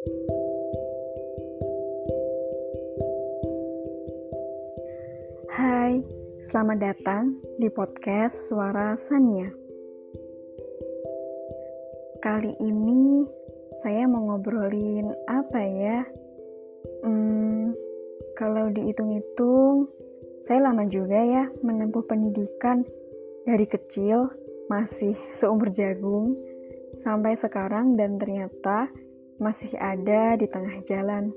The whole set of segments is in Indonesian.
Hai, selamat datang di podcast Suara Sania. Kali ini saya mau ngobrolin apa ya? Hmm, kalau dihitung-hitung, saya lama juga ya menempuh pendidikan dari kecil, masih seumur jagung, sampai sekarang dan ternyata masih ada di tengah jalan.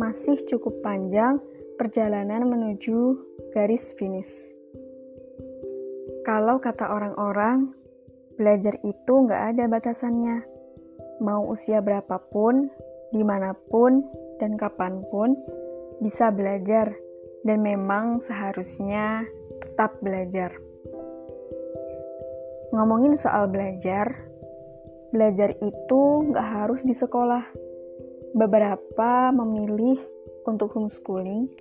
Masih cukup panjang perjalanan menuju garis finish. Kalau kata orang-orang, belajar itu nggak ada batasannya. Mau usia berapapun, di mana pun, dan kapan pun, bisa belajar, dan memang seharusnya tetap belajar. Ngomongin soal belajar, belajar itu nggak harus di sekolah. Beberapa memilih untuk homeschooling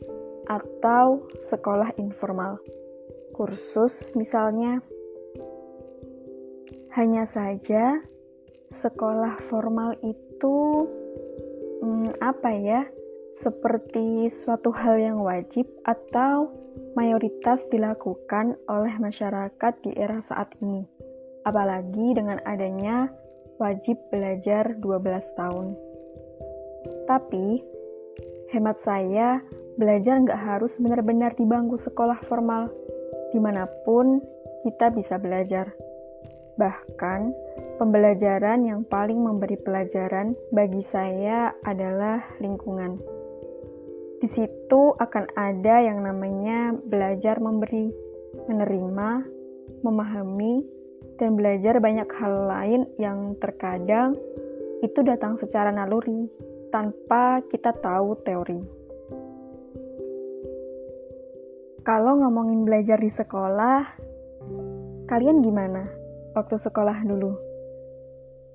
atau sekolah informal, kursus misalnya. Hanya saja, sekolah formal itu hmm, apa ya? Seperti suatu hal yang wajib atau mayoritas dilakukan oleh masyarakat di era saat ini. Apalagi dengan adanya wajib belajar 12 tahun. Tapi, hemat saya, belajar nggak harus benar-benar di bangku sekolah formal. Di mana pun kita bisa belajar. Bahkan, pembelajaran yang paling memberi pelajaran bagi saya adalah lingkungan. Di situ akan ada yang namanya belajar memberi, menerima, memahami, dan belajar banyak hal lain yang terkadang itu datang secara naluri tanpa kita tahu teori. Kalau ngomongin belajar di sekolah, kalian gimana waktu sekolah dulu?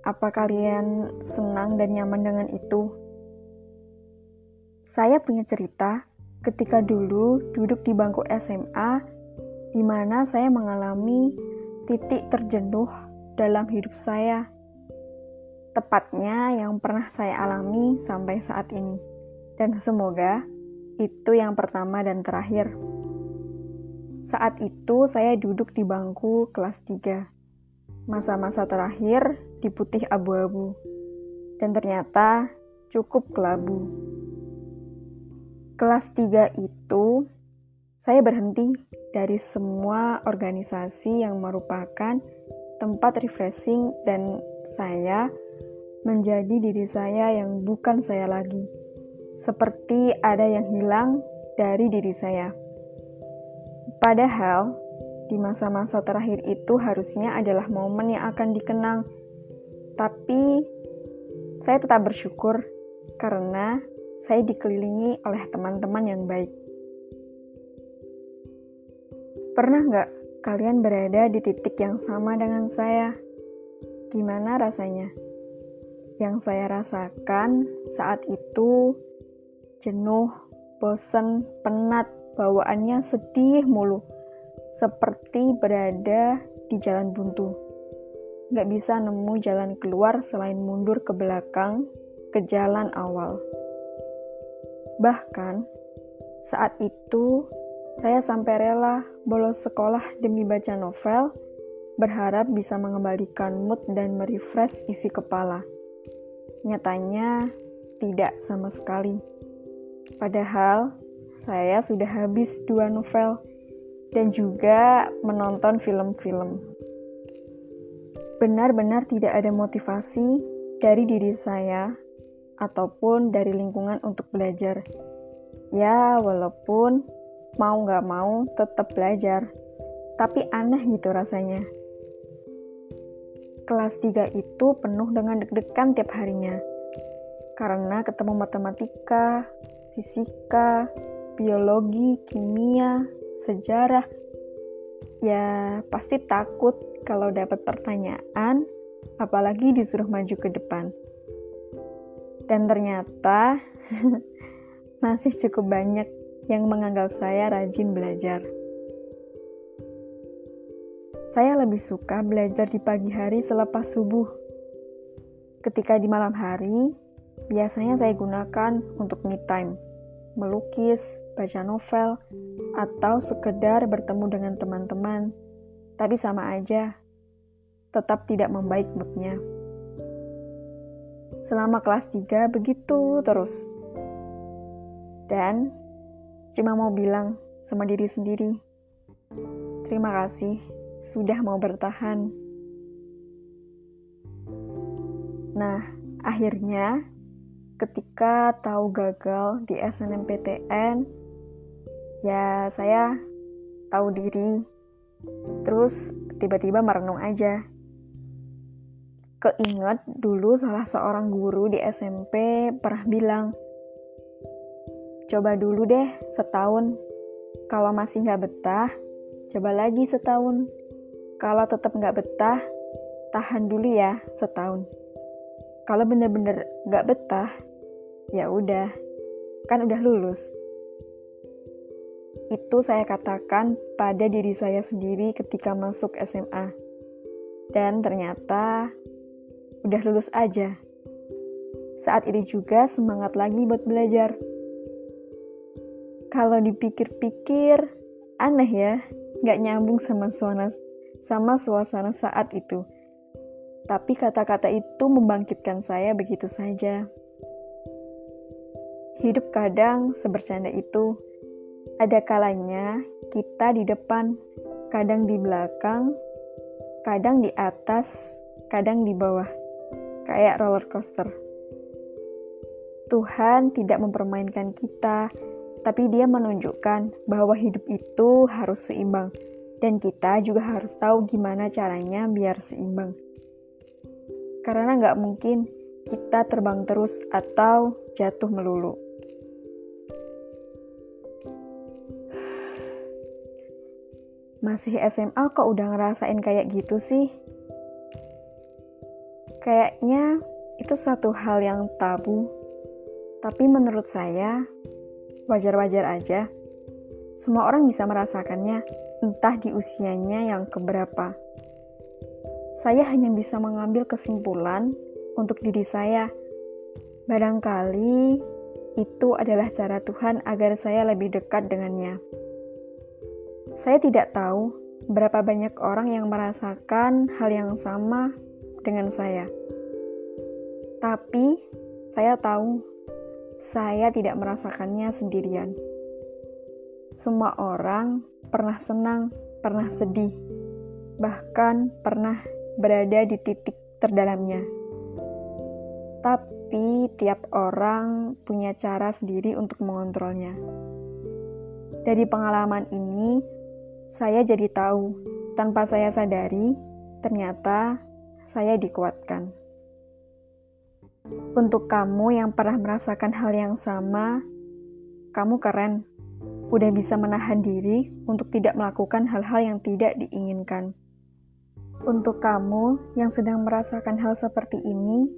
Apa kalian senang dan nyaman dengan itu? Saya punya cerita ketika dulu duduk di bangku SMA di mana saya mengalami titik terjenuh dalam hidup saya. Tepatnya yang pernah saya alami sampai saat ini. Dan semoga itu yang pertama dan terakhir. Saat itu saya duduk di bangku kelas 3. Masa-masa terakhir di putih abu-abu. Dan ternyata cukup kelabu. Kelas 3 itu saya berhenti dari semua organisasi yang merupakan tempat refreshing dan saya menjadi diri saya yang bukan saya lagi. Seperti ada yang hilang dari diri saya. Padahal di masa-masa terakhir itu harusnya adalah momen yang akan dikenang. Tapi saya tetap bersyukur karena saya dikelilingi oleh teman-teman yang baik. Pernah nggak kalian berada di titik yang sama dengan saya? Gimana rasanya? Yang saya rasakan saat itu jenuh, bosen, penat, bawaannya sedih mulu. Seperti berada di jalan buntu. Nggak bisa nemu jalan keluar selain mundur ke belakang ke jalan awal. Bahkan saat itu saya sampai rela bolos sekolah demi baca novel, berharap bisa mengembalikan mood dan merefresh isi kepala. Nyatanya, tidak sama sekali. Padahal, saya sudah habis dua novel dan juga menonton film-film. Benar-benar tidak ada motivasi dari diri saya ataupun dari lingkungan untuk belajar. Ya, walaupun mau gak mau tetap belajar. Tapi aneh gitu rasanya. Kelas 3 itu penuh dengan deg-degan tiap harinya. Karena ketemu matematika, fisika, biologi, kimia, sejarah. Ya, pasti takut kalau dapat pertanyaan, apalagi disuruh maju ke depan. Dan ternyata masih cukup banyak yang menganggap saya rajin belajar. Saya lebih suka belajar di pagi hari selepas subuh. Ketika di malam hari, biasanya saya gunakan untuk me time, melukis, baca novel, atau sekedar bertemu dengan teman-teman. Tapi sama aja, tetap tidak membaik moodnya. Selama kelas 3 begitu terus. Dan cuma mau bilang sama diri sendiri, terima kasih sudah mau bertahan. Nah, akhirnya ketika tahu gagal di SNMPTN, ya saya tahu diri, terus tiba-tiba merenung aja. Keinget dulu salah seorang guru di SMP pernah bilang, coba dulu deh setahun, kalau masih nggak betah, coba lagi setahun. Kalau tetap nggak betah, tahan dulu ya setahun. Kalau bener-bener nggak betah, ya udah, kan udah lulus. Itu saya katakan pada diri saya sendiri ketika masuk SMA. Dan ternyata udah lulus aja. Saat ini juga semangat lagi buat belajar. Kalau dipikir-pikir, aneh ya, nggak nyambung sama suasana, sama suasana saat itu. Tapi kata-kata itu membangkitkan saya begitu saja. Hidup kadang sebercanda itu. Ada kalanya kita di depan, kadang di belakang, kadang di atas, kadang di bawah. Kayak roller coaster. Tuhan tidak mempermainkan kita, tapi Dia menunjukkan bahwa hidup itu harus seimbang, dan kita juga harus tahu gimana caranya biar seimbang. Karena nggak mungkin kita terbang terus atau jatuh melulu. Masih SMA kok udah ngerasain kayak gitu sih? Kayaknya itu suatu hal yang tabu. Tapi menurut saya, wajar-wajar aja. Semua orang bisa merasakannya, entah di usianya yang keberapa. Saya hanya bisa mengambil kesimpulan untuk diri saya. Barangkali itu adalah cara Tuhan agar saya lebih dekat dengannya. Saya tidak tahu berapa banyak orang yang merasakan hal yang sama dengan saya. Tapi saya tahu saya tidak merasakannya sendirian. Semua orang pernah senang, pernah sedih, bahkan pernah berada di titik terdalamnya. Tapi tiap orang punya cara sendiri untuk mengontrolnya. Dari pengalaman ini, saya jadi tahu, tanpa saya sadari, ternyata saya dikuatkan. Untuk kamu yang pernah merasakan hal yang sama, kamu keren. Udah bisa menahan diri untuk tidak melakukan hal-hal yang tidak diinginkan. Untuk kamu yang sedang merasakan hal seperti ini,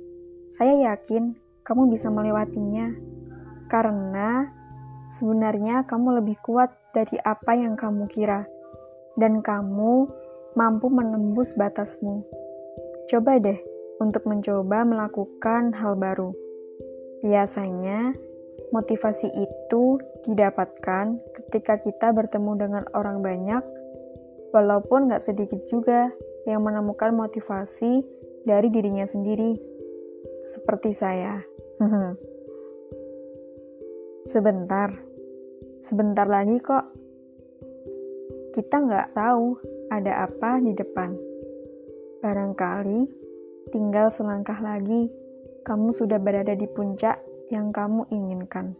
saya yakin kamu bisa melewatinya. Karena sebenarnya kamu lebih kuat dari apa yang kamu kira dan kamu mampu menembus batasmu. Coba deh untuk mencoba melakukan hal baru. Biasanya, motivasi itu didapatkan ketika kita bertemu dengan orang banyak, walaupun nggak sedikit juga yang menemukan motivasi dari dirinya sendiri, seperti saya. sebentar, sebentar lagi kok kita nggak tahu ada apa di depan. Barangkali tinggal selangkah lagi, kamu sudah berada di puncak yang kamu inginkan.